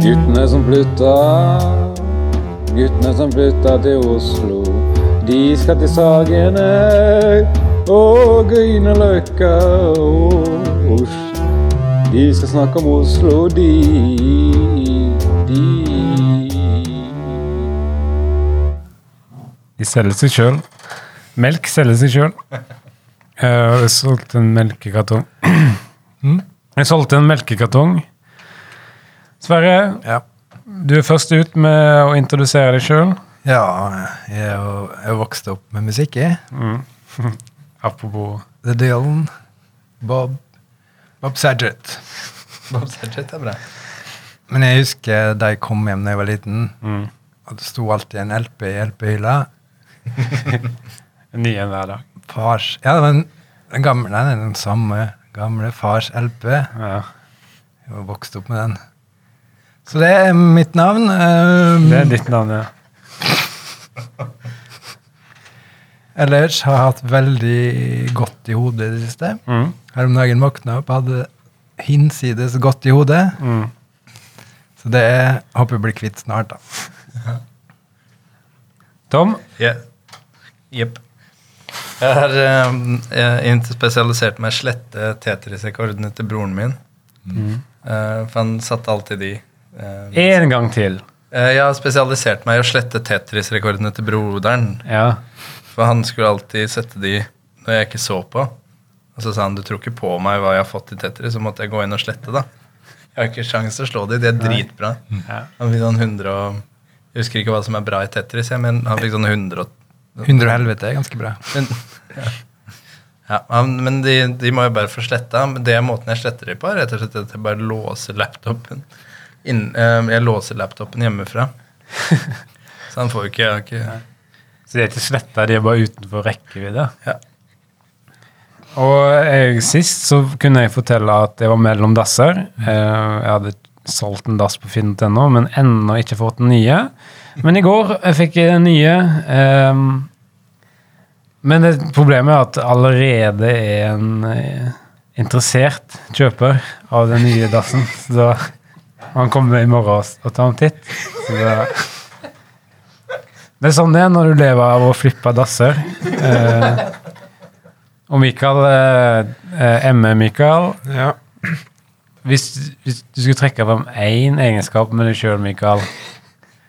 Guttene som flytta, guttene som flytta til Oslo. De skal til Sagene og Grünerløkka og Oslo. De skal snakke om Oslo, de, de. De selger seg sjøl. Melk selger seg sjøl. Jeg solgte en melkekartong. Jeg solgte en melkekartong. Sverre, Ja. du er først ut med å introdusere deg sjøl. ja jeg er jo jeg er vokst opp med musikk, jeg. Apropos The Dylan, Bob Bob Saget. Bob Saget er bra. Men jeg husker da jeg kom hjem da jeg var liten, mm, og det sto alltid en LP i LP-hylla. en ny en hver dag. Fars Ja, det var den, den gamle, den samme gamle Fars LP. Ja. Jeg var vokst opp med den. Så det er mitt navn. Um, Det er ditt navn, ja. Ellers har jeg hatt veldig godt i hodet i det siste. Mm, Her om dagen våkna opp, hadde hinsides godt i hodet. mm. Så det er, håper jeg blir kvitt snart, da. Tom? Jepp. Jepp. Jeg har eh, spesialisert meg i å slette Tetris-rekordene til broren min. Eh, for han satte alltid de. Eh, En gang til. eh, jeg har spesialisert meg i å slette Tetris-rekordene til broderen. Ja. For han skulle alltid sette de når jeg ikke så på. Og så sa han du tror ikke på meg hva jeg har fått i Tetris, så måtte jeg gå inn og slette, da. Jeg har ikke sjans til å slå de, de er dritbra. Ja. Han fikk sånn 100 og Jeg husker ikke hva som er bra i Tetris, jeg, men han fikk sånn 100 og 100 og helvete er ganske bra. Men, ja. Ja, men de, de må jo bare få sletta. Det er måten jeg sletter de på, rett og slett at jeg bare låser laptopen. Inn, eh, jeg låser laptopen hjemmefra. Så han får jo ikke, ikke Så de er ikke svetta, de er bare utenfor rekkevidde. Ja. Og jeg, sist så kunne jeg fortelle at jeg var mellom dasser. Eh, Jeg hadde solgt en dass på finn.no, men ennå ikke fått den nye. Men i går jeg fikk jeg den nye. eh, Men problemet er at allerede er en interessert kjøper av den nye dassen. Så han kommer i morgen og, tar en titt. Da, det er sånn det er når du lever av å flippe dasser. Eh, og Mikael, eh, eh, ME Mikael, Ja. hvis, hvis du skulle trekke fram én egenskap med deg sjøl, Mikael,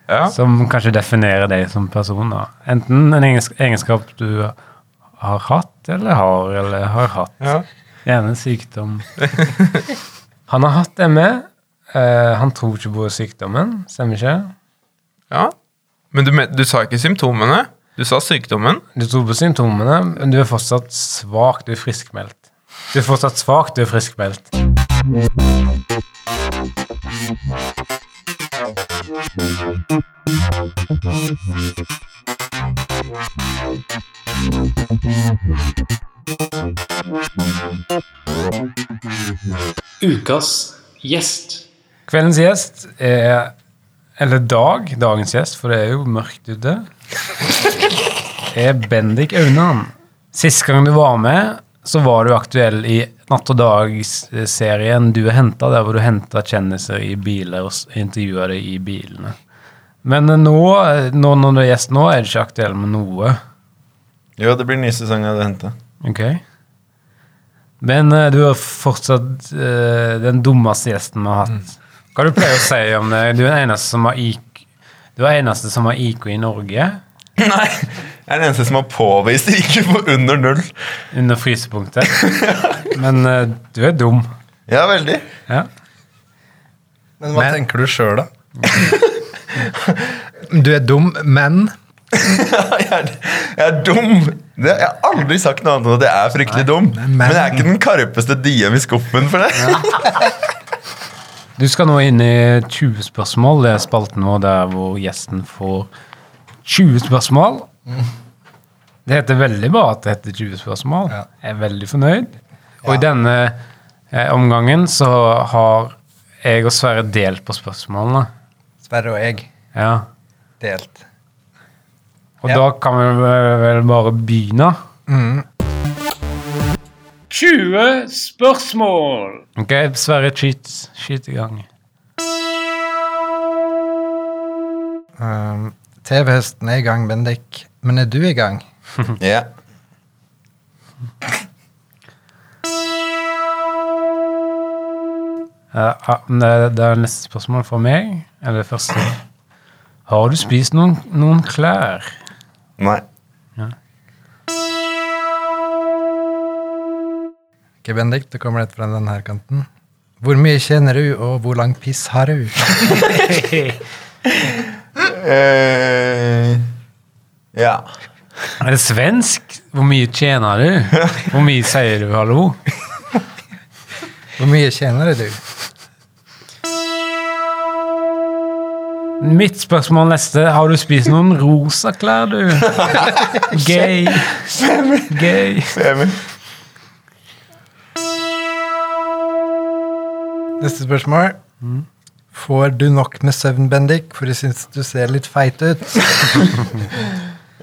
ja. som kanskje definerer deg som person, da. enten en egenskap du har hatt, eller har, eller har hatt. ja. Gjerne en sykdom. Han har hatt ME. Eh, han tror ikke på sykdommen, stemmer ikke? Ja. Men du, du sa ikke symptomene. Du sa sykdommen. Du tror på symptomene, men du er fortsatt svak, du er friskmeldt. Du er fortsatt svak, du er friskmeldt. Ukas gjest. Kveldens gjest er Eller dag, dagens gjest, for det er jo mørkt ute. Er Bendik Aunan. Sist gang du var med, så var du aktuell i Natt og dag-serien Du er henta, der hvor du henta kjendiser i biler og intervjua dem i bilene. Men eh, nå, eh, nå når du er gjest nå, er du ikke aktuell med noe. Jo, det blir ny sesong av Det henta. Ok. Men uh, du er fortsatt uh, den dummeste gjesten vi har hatt. Hva du pleier å si om det? Du er den eneste som har IQ, du er den eneste som har IQ i Norge Nei! Jeg er den eneste som har påvist IQ på under null. under frysepunktet. Men eh, du er dum. Ja, veldig. Ja. Men hva Men- tenker du sjøl, da? Du er dum, men jeg, er, jeg er dum. Det, jeg har aldri sagt noe annet enn at jeg er fryktelig dum. men- Men jeg er ikke den karpeste diem i skuffen for det. Du skal nå inn i 20 spørsmål. Det er spalten vår der hvor gjesten får 20 spørsmål. Det heter veldig bra at det heter 20 spørsmål. Ja. Jeg er veldig fornøyd. Og i denne eh, omgangen så har jeg og Sverre delt på spørsmålene. Sverre og jeg Ja. delt. Og Ja. da kan vi vel bare begynne. 20 spørsmål. Ok, Sverre, skyt, skyt i gang. Um, TV-hesten er i gang, Bendik. Men er du i gang? Ja. Uh, det, det er neste spørsmål fra meg. Eller første. Har du spist noen, noen klær? Nei. Ok, Bendik, du kommer litt fra denne her kanten. Hvor mye tjener du, og hvor lang piss har du? uh, ja. Er det svensk? Hvor mye tjener du? Hvor mye sier du hallo? Hvor mye tjener du? Mitt spørsmål neste. Har du spist noen rosa klær, du? Gay. Gay. Neste spørsmål. Får du nok med søvn, Bendik? For jeg syns du ser litt feit ut.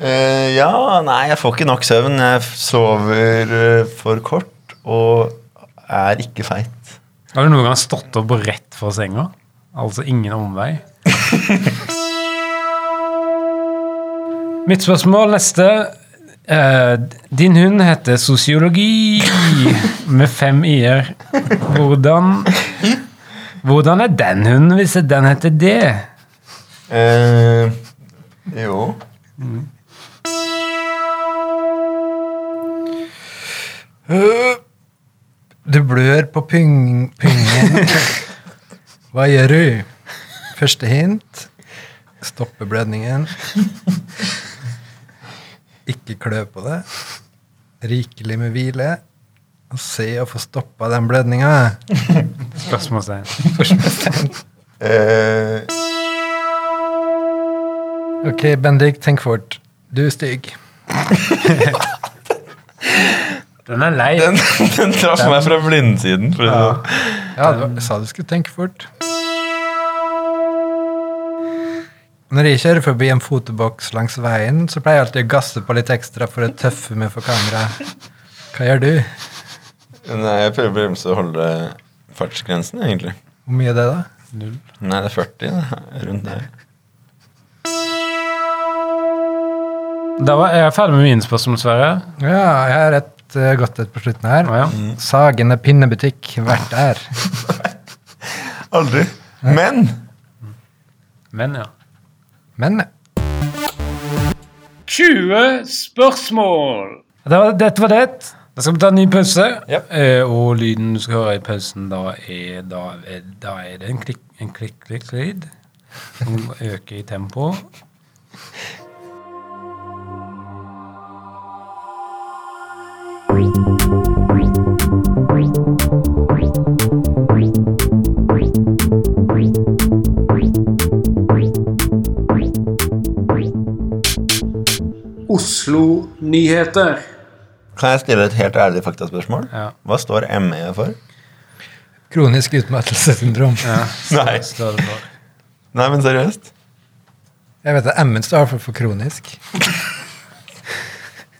uh, ja, nei, jeg får ikke nok søvn. Jeg sover uh, for kort og er ikke feit. Har du noen gang stått opp rett fra senga? Altså ingen omvei? Mitt spørsmål neste. Eh, din hund heter sosiologi med fem i-er. Hvordan Hvordan er den hunden hvis den heter det? Uh, jo. Øh, Du blør på pyng, pyngen. Hva gjør du? Første hint. Stoppe blødningen. Ikke klø på det. Rikelig med hvile. Og se å få stoppa den blødninga. Spørsmålstegn. Eh, Ok, Bendik, tenk fort. Du er stygg. Den er lei. den, den traff meg fra blindsiden. Det sånn. Ja, du sa du skulle tenke fort. Når jeg kjører forbi en fotoboks langs veien, så pleier jeg alltid å gasse på litt ekstra for å tøffe meg for kamera. Hva gjør du? Nei, jeg prøver å bremse og holde fartsgrensen, egentlig. Hvor mye er det, da? Null. Nei, det er 40. Da. rundt der. Da var jeg ferdig med mine spørsmål, Sverre. Ja, jeg har et uh, godt et på slutten her. Å, ja. Sagene pinnebutikk, vært der. Aldri. Men Men, ja. Men 20 spørsmål! Det var, dette var det. Da skal vi ta en ny pause. Eh, og lyden du skal høre i pausen, da er, da er, da er det en klikk, en klikk-klikk-lyd som øker i tempo. Oslo-nyheter. kan jeg stille et helt ærlig faktaspørsmål? Ja. Hva står ME for? kronisk utmattelsessyndrom. Ja, Nei. det. Nei, men seriøst? Jeg vet at M-en står for, for kronisk.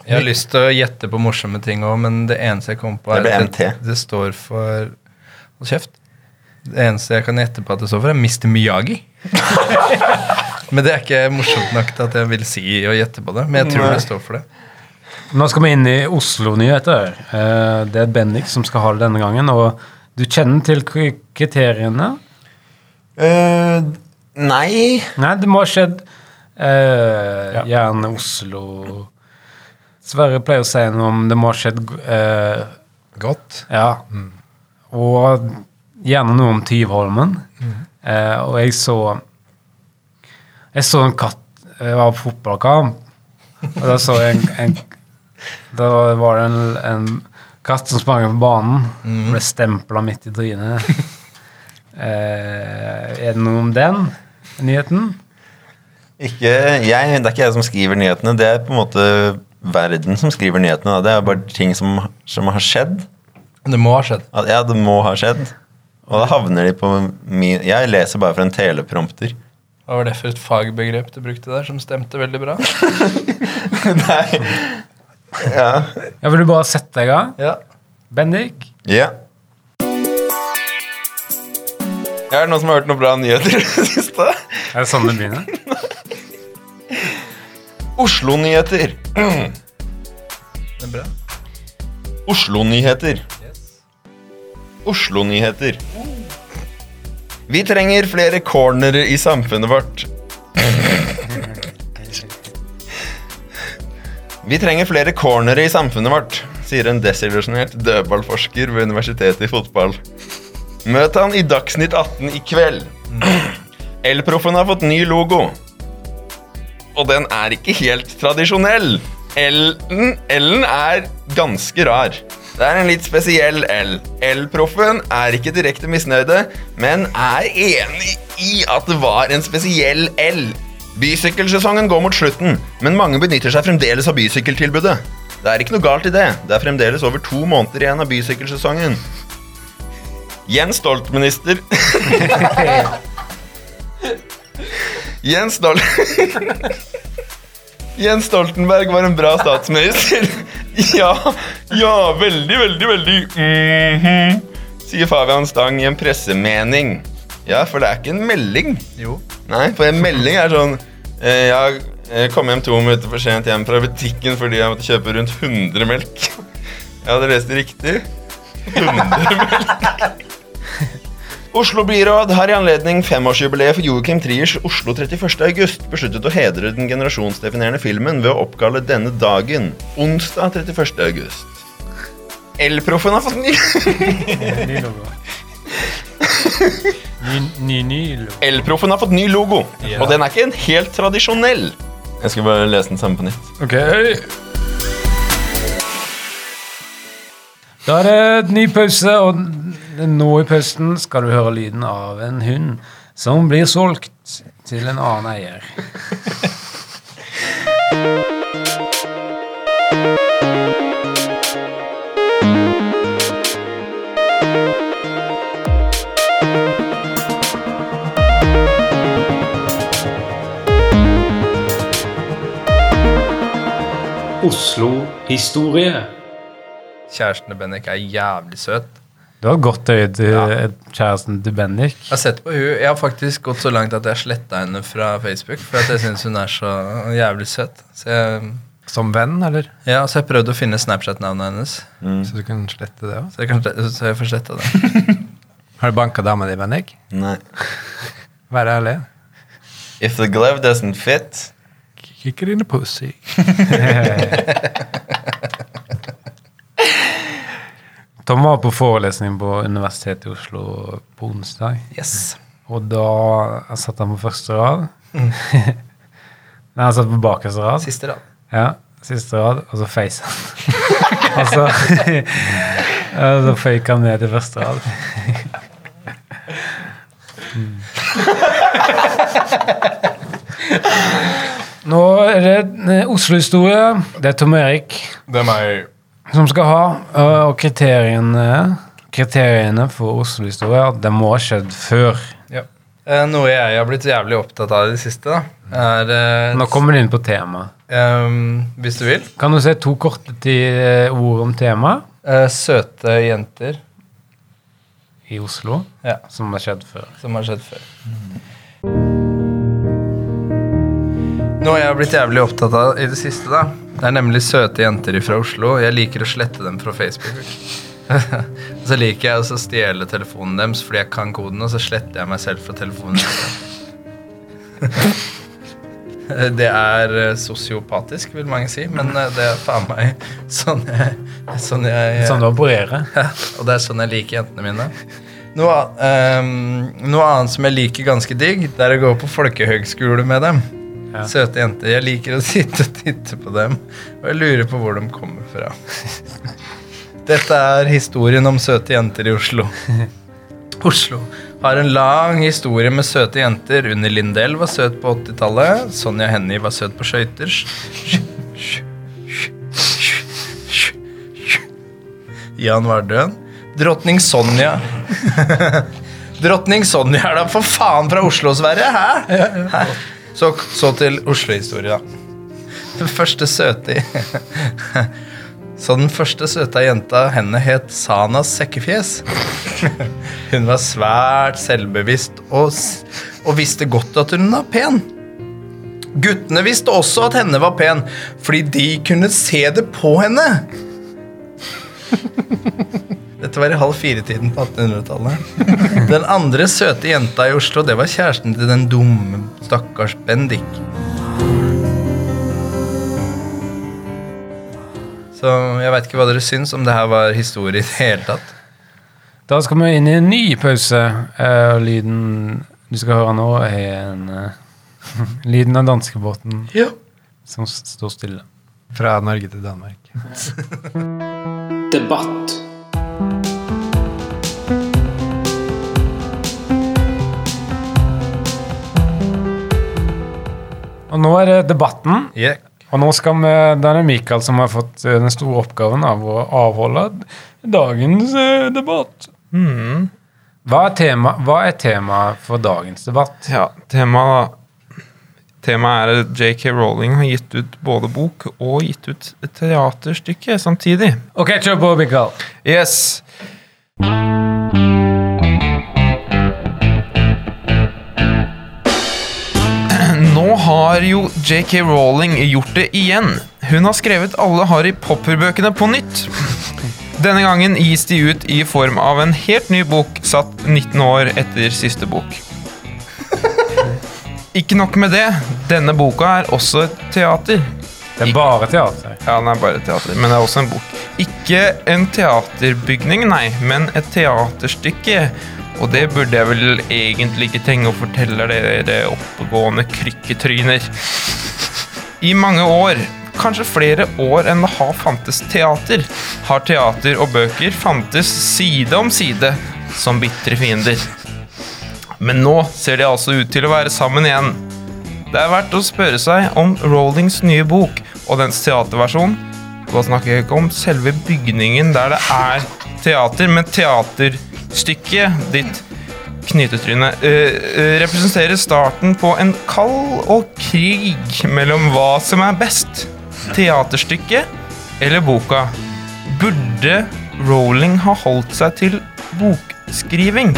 Jeg har lyst til å gjette på morsomme ting òg, men det eneste jeg kom på, er blir det, det står for Hold kjeft. Det eneste jeg kan gjette på at det står for, er Mr. Miyagi. men det er ikke morsomt nok til at jeg vil si og gjette på det. Men jeg tror Nei. det står for det. Nå skal vi inn i Oslo-nyheter. Eh, det er Bendik som skal ha det denne gangen. Og du kjenner til kriteriene? Uh, nei. Nei, det må ha skjedd eh, Gjerne Oslo Sverre pleier å si noe om det må ha skjedd uh, Godt. Ja. Og gjerne noe om Tyvholmen. Eh, og jeg så Jeg så en katt Jeg var på fotballkamp, og da så jeg en, en Da var det en, en katt som sprang på banen. Ble stempla midt i trynet. eh, er det noe om den nyheten? Ikke, jeg, det er ikke jeg som skriver nyhetene. Det er på en måte verden som skriver nyhetene. da. Det er bare ting som, som har skjedd. Det må ha skjedd. Ja, det må ha skjedd. Og da havner de på min Jeg leser bare fra en teleprompter. Hva var det for et fagbegrep du brukte der, som stemte veldig bra? Nei. Ja. Ja, Vil du bare sette deg av? Ja. Bendik? ja. Er det noen som har hørt noen bra nyheter i det siste? Er det sånn det begynner? Oslo-nyheter. Det er bra. Oslo-nyheter. Oslo-nyheter. Vi trenger flere cornere i samfunnet vårt. Vi trenger flere cornere i samfunnet vårt, sier en desillusjonert dødballforsker ved Universitetet i fotball. Møt han i Dagsnytt 18 i kveld. Elproffen har fått ny logo. Og den er ikke helt tradisjonell. L-en er ganske rar. Det er en litt spesiell L. L-proffen er ikke direkte misnøyde, men er enig i at det var en spesiell L. Bysykkelsesongen går mot slutten, men mange benytter seg fremdeles av bysykkeltilbudet. Det er ikke noe galt i det. Det er fremdeles over to måneder igjen av bysykkelsesongen. Jens Stoltenminister Jens Stolt... Jens Stoltenberg var en bra statsminister. Ja, ja, veldig, veldig, veldig mhm, Sier Fabian Stang i en pressemening. Ja, for det er ikke en melding. Jo. Nei, for en melding er sånn eh, Jeg eh, kom hjem to minutter for sent hjem fra butikken fordi jeg måtte kjøpe rundt 100 melk. Jeg hadde lest det riktig. 100 melk. Oslo byråd har i anledning femårsjubileet for Joakim Triers Oslo 31. august besluttet å hedre den generasjonsdefinerende filmen ved å oppkalle denne dagen onsdag 31. august. Elproffen har fått ny Ny logo. Ny, ny, ny logo. Elproffen har fått ny logo, og den er ikke en helt tradisjonell. Jeg skal bare lese den samme på nytt. Ok. Da er det ny pause, og nå i pausen skal du høre lyden av en hund som blir solgt til en annen eier. Oslo-historie. Kjæresten til Bennik er jævlig søt. Du har godt øye til kjæresten til Bendik. Jeg har sett på hun, jeg har faktisk gått så langt at jeg sletta henne fra Facebook. For at jeg syns hun er så jævlig søt. Så jeg, Som venn, eller? ja, så jeg prøvde å finne Snapchat-navnet hennes. Så du kan slette det òg? Så så jeg får sletta det. Har du banka dama di, Bendik? Nei. Vær ærlig. If the glove doesn't fit Kick it in the pussy. Tom var på forelesning på Universitetet i Oslo på onsdag. Yes. Og da satt han på første rad. Nei, han satt på bakerste rad. Siste rad. Ja, siste rad, og så feis han. og så, og så føyk han ned til første rad. Nå er det eh, Oslo-historie. Det er Tom Erik Det er meg. Som skal ha. Og og kriteriene, kriteriene for Oslo-historie at det må ha skjedd før. Ja. Eh, Noe jeg har blitt jævlig opptatt av i det siste, da, er eh, Nå kommer du inn på temaet. Um, Hvis du vil. Kan du si to korte eh, ord om temaet Uh, søte jenter i Oslo ja, som har skjedd før? som har skjedd før. Noe jeg har blitt jævlig opptatt av i det siste, da, det er nemlig søte jenter fra Oslo. Jeg liker å slette dem fra Facebook. Så liker jeg å stjele telefonen deres fordi jeg kan koden, og så sletter jeg meg selv fra telefonen. Det er eh, sosiopatisk, vil mange si, men eh, det er faen meg sånn jeg, sånn jeg Sånn du opererer? ja, og det er sånn jeg liker jentene mine. Noe, ehm, noe annet som jeg liker ganske digg, det er å gå på folkehøgskole med dem. Ja. Søte jenter. Jeg liker å sitte og titte på dem, og jeg lurer på hvor de kommer fra. Dette er historien om søte jenter i Oslo. Oslo har en lang historie med søte jenter. Unni Lindell var søt på 80-tallet. Sonja Hennie var søt på skøyter. Jan Vardøen. Drottning Sonja. Drottning Sonja er da for faen fra Oslo, Sverre! Hæ? Hæ? Så, så til Oslo-historie, da. Den første søte Så den første søta jenta, henne het Sana Sekkefjes. Hun var svært selvbevisst og, og visste godt at hun var pen. Guttene visste også at henne var pen, fordi de kunne se det på henne. Dette var i halv fire-tiden på 1800-tallet. Den andre søte jenta i Oslo, det var kjæresten til den dumme, stakkars Bendik. Så jeg veit ikke hva dere syns om det her var historie i det hele tatt. Da skal vi inn i en ny pause. Uh, lyden du skal høre nå, er en uh, Lyden av danskebåten Ja. som står stille. Fra Norge til Danmark. Debatt. Og nå er det debatten. Yeah. Og nå skal vi, det er Mikael som har fått eh, den store oppgaven av å avholde dagens eh, debatt. Hva er tema, hva er temaet for dagens debatt? Ja, temaet Temaet er at JK Rowling har gitt ut både bok og gitt ut et teaterstykke samtidig. Ok, kjør på, Mikael. Yes. Har jo JK Rowling gjort det igjen. Hun har skrevet alle Harry Popper-bøkene på nytt. Denne gangen gis de ut i form av en helt ny bok satt 19 år etter siste bok. Ikke nok med det, denne boka er også et teater. Det er bare teater. Ja, den er bare teater, men det er også en bok. Ikke en teaterbygning, nei, men et teaterstykke. Og det burde jeg vel egentlig ikke trenge å fortelle dere oppegående krykketryner. I mange år, kanskje flere år enn det har fantes teater, har teater og bøker fantes side om side som bitre fiender. Men nå ser de altså ut til å være sammen igjen. Det er verdt å spørre seg om Rowlings nye bok og dens teaterversjon. Da snakker jeg ikke om selve bygningen der det er teater, men teaterstykket ditt knytetryne eh, eh, representerer starten på en kald og krig mellom hva som er best. Teaterstykket eller boka. Burde Rowling ha holdt seg til bokskriving?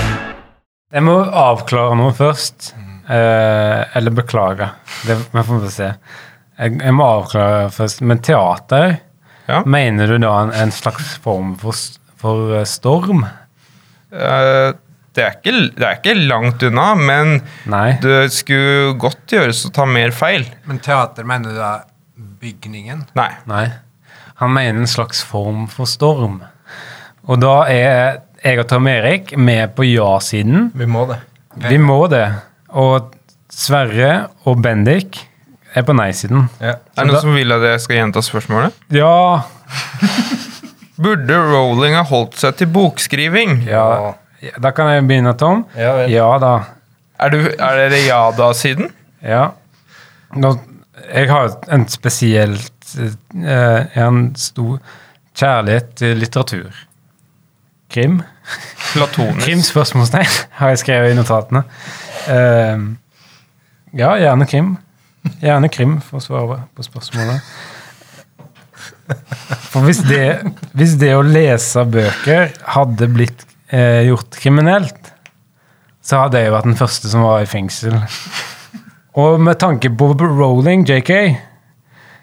Jeg må avklare noe først. Eh, eller beklage. Det vi får vi se. Jeg, må avklare først. Men teater, Ja. mener du da en, slags form for, for storm? Eh, det, er ikke, det er ikke langt unna, men Nei. det skulle godt gjøres å ta mer feil. Men teater, mener du da bygningen? Nei. Nei. Han mener en slags form for storm. Og da er jeg og Tom Erik med på ja-siden. Vi må det. Vi må det. Og Sverre og Bendik er på nei-siden. Ja. Er det noen som vil at jeg skal gjenta spørsmålet? Ja Burde Rowling ha holdt seg til bokskriving? Ja, da kan jeg begynne, Tom. Ja vel. Ja da. Er, du, er dere ja da-siden? Ja. Nå, jeg har en spesielt eh, En stor kjærlighet til litteratur. Krim. Platonisk. Krim spørsmålstegn har jeg skrevet i notatene. Eh, ja, gjerne krim. Gjerne krim, for å svare på spørsmålet. For hvis det, hvis det å lese bøker hadde blitt eh, gjort kriminelt, så hadde jeg vært den første som var i fengsel. Og med tanke på Rowling, JK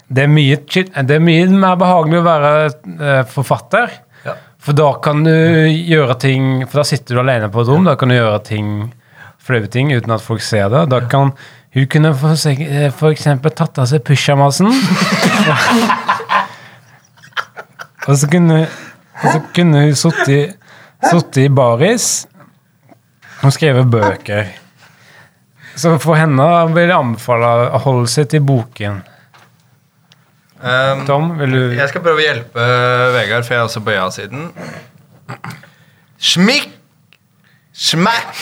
Det er mye, det er mye mer behagelig å være eh, forfatter. Ja. For da kan du gjøre ting For da sitter du alene på et rom. Da kan du gjøre ting flaue ting uten at folk ser det. Da kan hun kunne seg- eh, tatt av seg pysjamasen. og så kunne, og så kunne hun sittet i baris og skrevet bøker. Så for henne vil jeg anbefale å holde seg til boken. Um, Tom, vil du Jeg skal prøve å hjelpe Vegard, for jeg er også på ja-siden. Smikk! Smakk!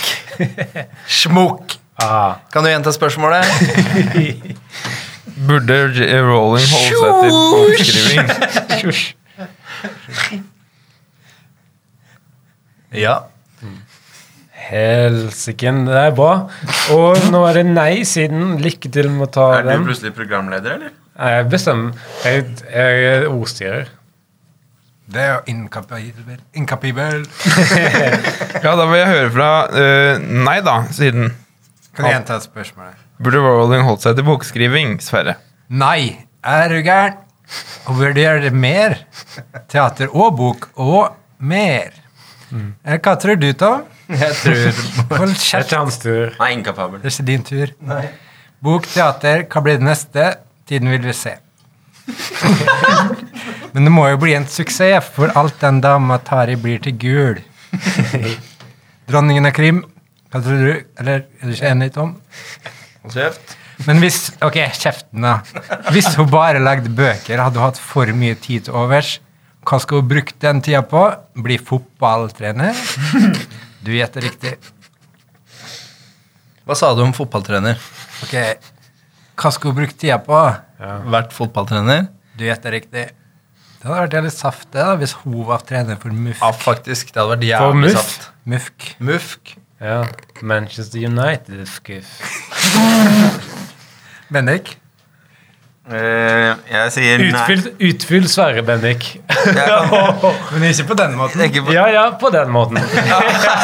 Smukk! ah. Kan du gjenta spørsmålet? Burde Rowling holde seg til bokskriving? Ja. Helsiken, det er bra. Og nå er det nei-siden. Lykke til med å ta Er du den. plutselig programleder, eller? Jeg bestemmer. Jeg, jeg er ordstyrer. Det er jo inkapibel. Inkapabel. Ja, da vil jeg høre fra uh, nei da-siden. Kan jeg gjenta et spørsmål? Burde Rowling holdt seg til bokskriving, Sverre? Nei, er du gæren? Hun vurdere mer. Teater og bok og mer. Mm. Hva tror du, Tom? Jeg tror Hold Det er ikke hans tur. Nei, inkapabel. Det er ikke din tur. Bok, teater, hva blir det neste? Tiden vil vi se. Men det må jo bli en suksess, for alt den dama tar i, blir til gul. Dronningen av krim, hva tror du? Eller er du ikke enig, Tom? Hold kjeft. Men hvis Ok, kjeften, da. Hvis hun bare lagde bøker, hadde hun hatt for mye tid til overs. Hva skal hun bruke den tida på? Bli fotballtrener? Du gjetter riktig. Hva sa du om fotballtrener? Ok, hva skal hun bruke tida på? Vært fotballtrener? Du gjetter riktig. Det hadde vært jævlig saftig da, hvis hun var trener for MUFK. Ja, faktisk. Det hadde vært jævlig saft. MUFK. Mufk. Ja. Manchester United. Bendik? Uh, jeg sier nei. Utfyll, utfyll Sverre, Bendik. Men ikke på den måten. Ikke på- Ja, ja, på den måten.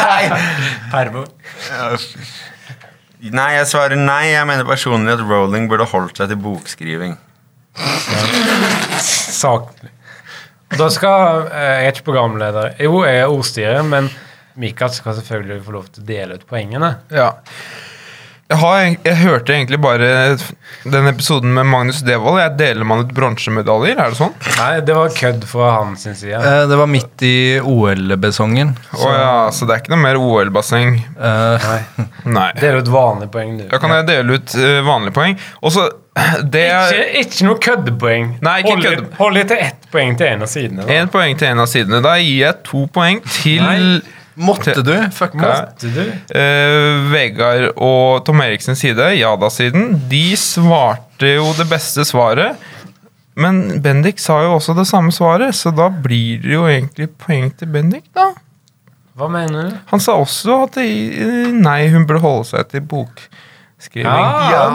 Pervo. Nei, jeg svarer nei. Jeg mener personlig at Rowling burde holdt seg til bokskriving. Saklig. Og Da skal eh, Jeg er ikke programleder. Jo, jeg er ordstyrer, men Mikael skal selvfølgelig få lov til å dele ut poengene. Ja. Jeg, har, jeg hørte egentlig bare den episoden med Magnus Devold. Jeg deler man ut bronsemedaljer, er det sånn? Nei, det var kødd fra hans side. Eh, Det var midt i OL-besongen. Å ja, så det er ikke noe mer OL-basseng? Eh, Nei. Nei. Dele ut vanlige poeng, du. Da kan jeg dele ut uh, vanlige poeng. Og så det Ikke, er ikke noe køddepoeng. Nei, ikke hold, kødde. hold til ett poeng til en av sidene. Da. én poeng til en av sidene. Da gir jeg to poeng til Nei. Måtte du? Fucka. Måtte du? Uh, Vegard og Tom Eriksens side, ja-da-siden. De svarte jo det beste svaret. Men Bendik sa jo også det samme svaret, så da blir det jo egentlig poeng til Bendik, da. Hva mener du? Han sa også at det, nei, hun burde holde seg til bokskriving. Ja,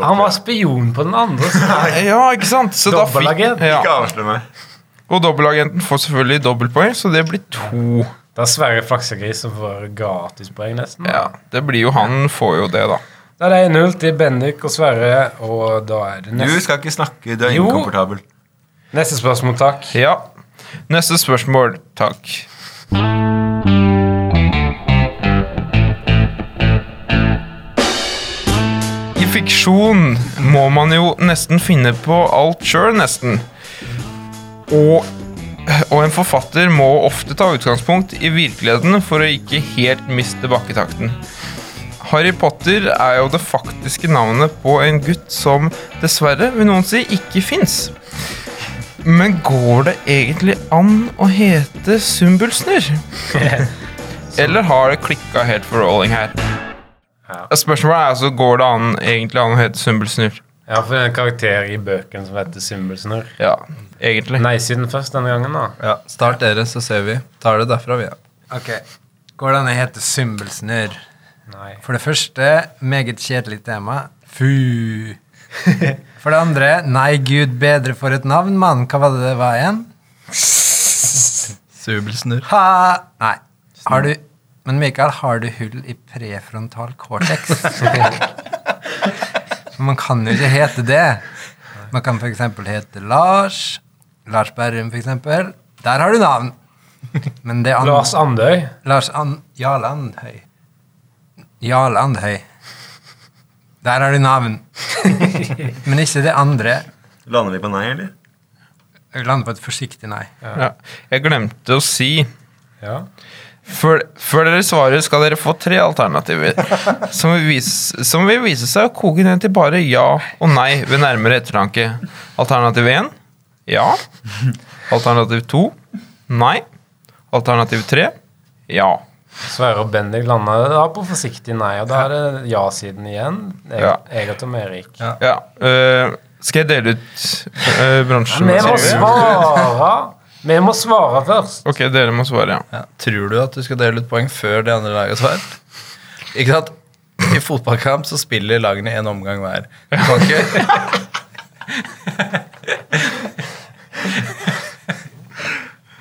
Han var spion på den andre siden. Ja, ikke sant? Så da fikk, ja. Ikke avslør meg. Og dobbeltagenten får selvfølgelig dobbeltpoeng, så det blir to. Det er Sverre Flaksegris som får gratispoeng, nesten. Ja, det blir jo Han får jo det, da. Da er det 1-0 til Bendik og Sverre, og da er det Du neste, skal ikke snakke, du er Jo. inkomfortabel. neste spørsmål, takk. Ja. Neste spørsmål, takk. I fiksjon må man jo nesten finne på alt sjøl, nesten. Og, og en forfatter må ofte ta utgangspunkt i virkeligheten for å ikke helt miste bakketakten. Harry Potter er jo det faktiske navnet på en gutt som dessverre, vil noen si, ikke fins. Men går det egentlig an å hete Sumbulsner? Eller har det klikka helt for Rolling her? Spørsmålet er altså, går det an, egentlig an å hete Sumbulsnurr? Ja, for det er en karakter i bøken som heter Symbelsnurr. Ja, egentlig. Nei-siden først denne gangen, da. Ja, Start dere, så ser vi. Tar det derfra, vi. Ja. Ok. Går det an å hete Symbelsnurr? Nei. For det første, meget kjedelig tema. Fu. For det andre, nei gud bedre for et navn, mann. Hva var det det var igjen? Subelsnurr. Ha! Nei. Har du Men Mikael, har du hull i prefrontal cortex? Man kan jo ikke hete det. Man kan f.eks. hete Lars. Lars Berrum, f.eks. Der har du navn. Men det andre Lars Andøy. Lars An Jarle Andhøy. Jarle Andhøy. Der har du navn. Men ikke det andre. Lander vi på nei, eller? Jeg lander på et forsiktig nei. Ja. Jeg glemte å si Ja. Før, før dere svarer, skal dere få tre alternativer. Som vil, vise, som vil vise seg å koke ned til bare ja og nei ved nærmere ettertanke. Alternativ 1 ja. Alternativ 2 nei. Alternativ 3 ja. Sverre og Bendik landa da på forsiktig nei, og da er det ja-siden igjen. Jeg, Ja. jeg og Tom Erik. Ja. ja. Uh, skal jeg dele ut uh, bransjen? Vi må svare! Vi må svare først. Ok, dere må svare, ja. Ja. Tror du at du skal dele ut poeng før de andre lagene svarer? Ikke sant? I fotballkamp så spiller lagene en omgang hver. Du kan ikke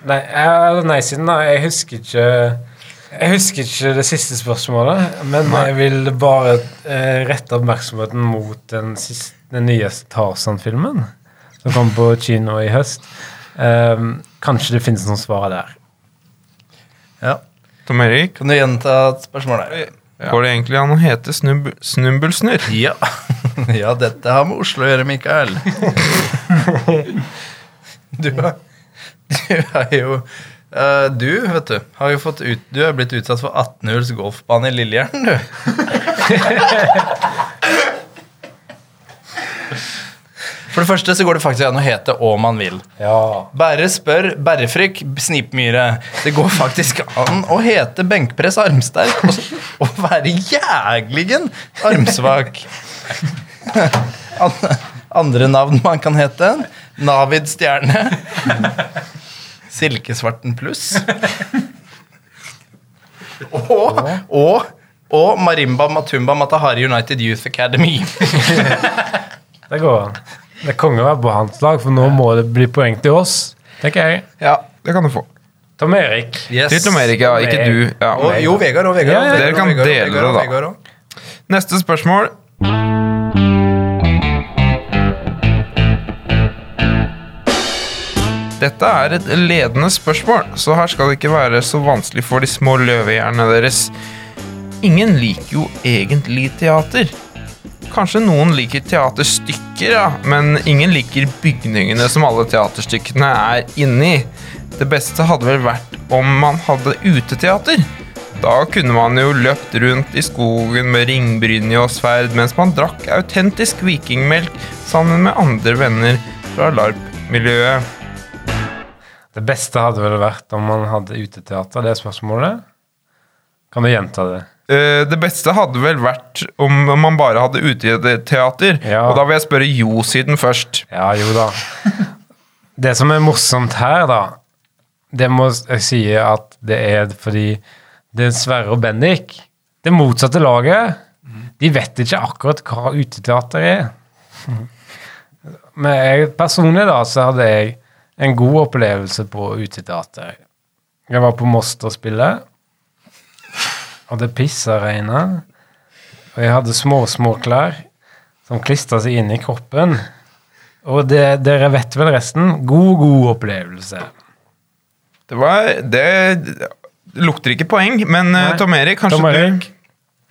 Nei, jeg- nei-siden, da. Jeg husker ikke Jeg husker ikke det siste spørsmålet, men jeg vil bare eh, rette oppmerksomheten mot den, siste, den nyeste Tarzan-filmen, som kom på kino i høst. Ehm, kanskje det finnes noen svar der. Ja. Tom Erik, Kan du gjenta spørsmålet? går det egentlig an å hete snubb, Snubbelsnurr? Ja. ja, dette har med Oslo å gjøre, Mikael. Du har, du har jo uh, Du, vet du, har jo fått ut, du er blitt utsatt for 18 hulls golfbane i Lillehjernen, du. For det første så går det faktisk an å hete Å man vil. Ja. Bare spør Berrefrykk Snipmyre. Det går faktisk an å hete benkpress armsterk og, og være jægligen armsvak. Andre navn man kan hete. Navid Stjerne. Silkesvarten pluss. Og, og, og Marimba Matumba Matahari United Youth Academy. Det går an. Det er konge å være på hans lag, for nå må det bli poeng til oss, tenker jeg. Ja, det kan du få. Tom Erik. Yes. Til Tom Erik, ja. Ikke du. Ja. Og, jo, Vegard og Vegard. Ja, ja. Dere kan Vegard dele det, da. Vegard og- Neste spørsmål. Dette er et ledende spørsmål, så her skal det ikke være så vanskelig for de små løvehjernene deres. Ingen liker jo egentlig teater. Kanskje noen liker teaterstykker, ja, men ingen liker bygningene som alle teaterstykkene er inni. Det beste hadde vel vært om man hadde uteteater. Da kunne man jo løpt rundt i skogen med ringbrynje og sverd mens man drakk autentisk vikingmelk sammen med andre venner fra LARP-miljøet. Det beste hadde vel vært om man hadde uteteater, det er spørsmålet. Kan du gjenta det? Eh, Det beste hadde vel vært om man bare hadde uteteater. Ja. Og da vil jeg spørre Jo-siden først. Ja, jo da. Det som er morsomt her, da, det må jeg si at det er fordi det er Sverre og Bendik, det motsatte laget, de vet ikke akkurat hva uteteater er. Men jeg, personlig da, så hadde jeg en god opplevelse på uteteater. Jeg var på Moster-spillet, og det pissa regna. Og jeg hadde små, små klær som klistra seg inn i kroppen. Og det, dere vet vel resten. God, god opplevelse. Det var Det lukter ikke poeng, men eh, Nei. Tom Erik, kanskje, Tom Erik,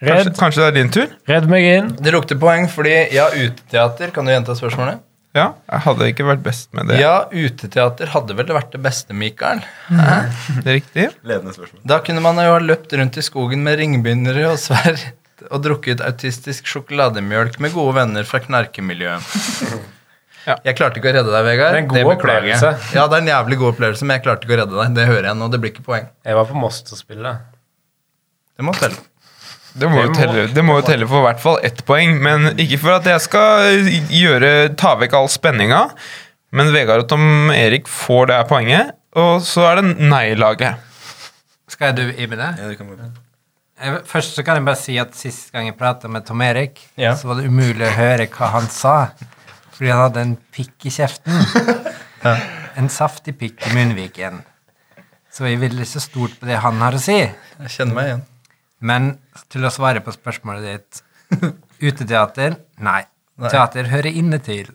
Du, kanskje, kanskje det er din tur? redd meg inn. Det lukter poeng fordi ja, uteteater Kan du gjenta spørsmålet? Ja, jeg hadde ikke vært best med det. Ja, uteteater hadde vel vært det beste, Mikael. Det er riktig. Ledende spørsmål. Da kunne man jo ha løpt rundt i skogen med ringbindere og sverd og drukket autistisk sjokolademjølk med gode venner fra knarkemiljøet. Ja. Jeg klarte ikke å redde deg, Vegard. Det er en god det opplevelse. Ja, det er en jævlig god opplevelse, men jeg klarte ikke å redde deg. Det hører jeg nå. Det blir ikke poeng. Jeg var på Moster-spillet. Det må telle. Det må, Det jo må- telle, det må jo telle for i hvert fall ett poeng, men ikke for at jeg skal gjøre, ta vekk all spenninga. Men Vegard og Tom Erik får det her poenget, og så er det nei-laget. Skal du i med det? Ja, det kan være. Først så kan jeg bare si at sist gang jeg prata med Tom Erik, Ja. så var det umulig å høre hva han sa. Fordi han hadde en pikk i kjeften. En saftig pikk i munnviken. Så jeg ville ikke stort på det han har å si. Jeg kjenner meg igjen. Men til å svare på spørsmålet ditt Uteteater? Nei. Nei. Teater hører inne til.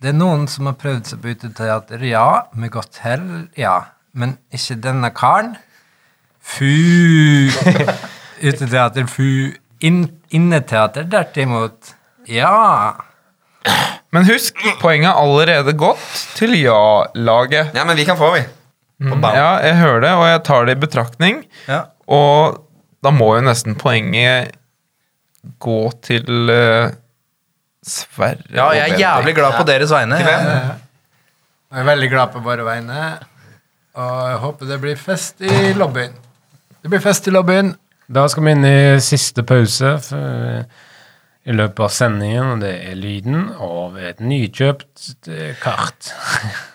Det er noen som har prøvd seg på uteteater, ja. Med godt hell, ja. Men ikke denne karen. Fu! Uteteater, fu. In inneteater, derimot, ja. Men husk, poenget er allerede gått til ja-laget. Ja, men vi kan få, vi. På. Ja, jeg hører det, og jeg tar det i betraktning. Ja. Og da må jo nesten poenget gå til uh, Sverre ja, jeg er jævlig glad på deres vegne. Jeg er veldig glad på våre vegne. Og jeg håper det blir fest i lobbyen. Det blir fest i lobbyen. Da skal vi inn i siste pause for, i løpet av sendingen, og det er lyden av et nykjøpt eh, kart.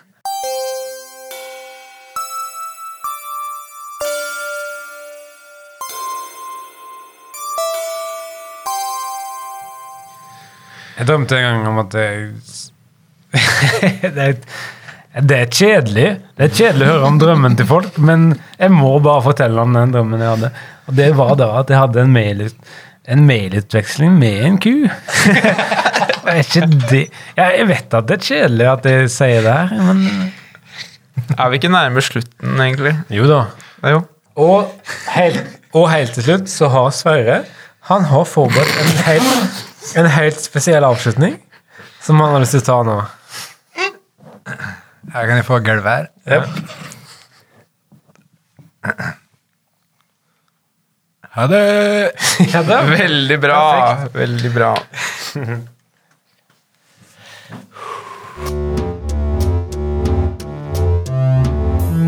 Jeg drømte en gang om at jeg det er, Det er kjedelig Det er kjedelig å høre om drømmen til folk, men jeg må bare fortelle om den drømmen jeg hadde. Og det var da at jeg hadde en, mail, en mailutveksling med en ku. Jeg vet at det er kjedelig at jeg sier det her, men Er vi ikke nærme slutten, egentlig? Jo da. Ja, jo. Og helt, og helt til slutt så har Sverre Han har forberedt en helt, en helt spesiell avslutning som han har lyst til å ta nå. Her kan jeg få gulvær. Ha det! Ja, da. Veldig bra. Veldig bra.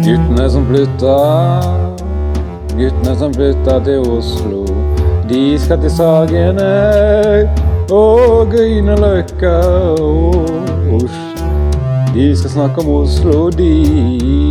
Guttene som flytta, guttene som flytta til Oslo. De skal til Sagene og Grünerløkka og Oslo. De skal snakke om Oslo, de.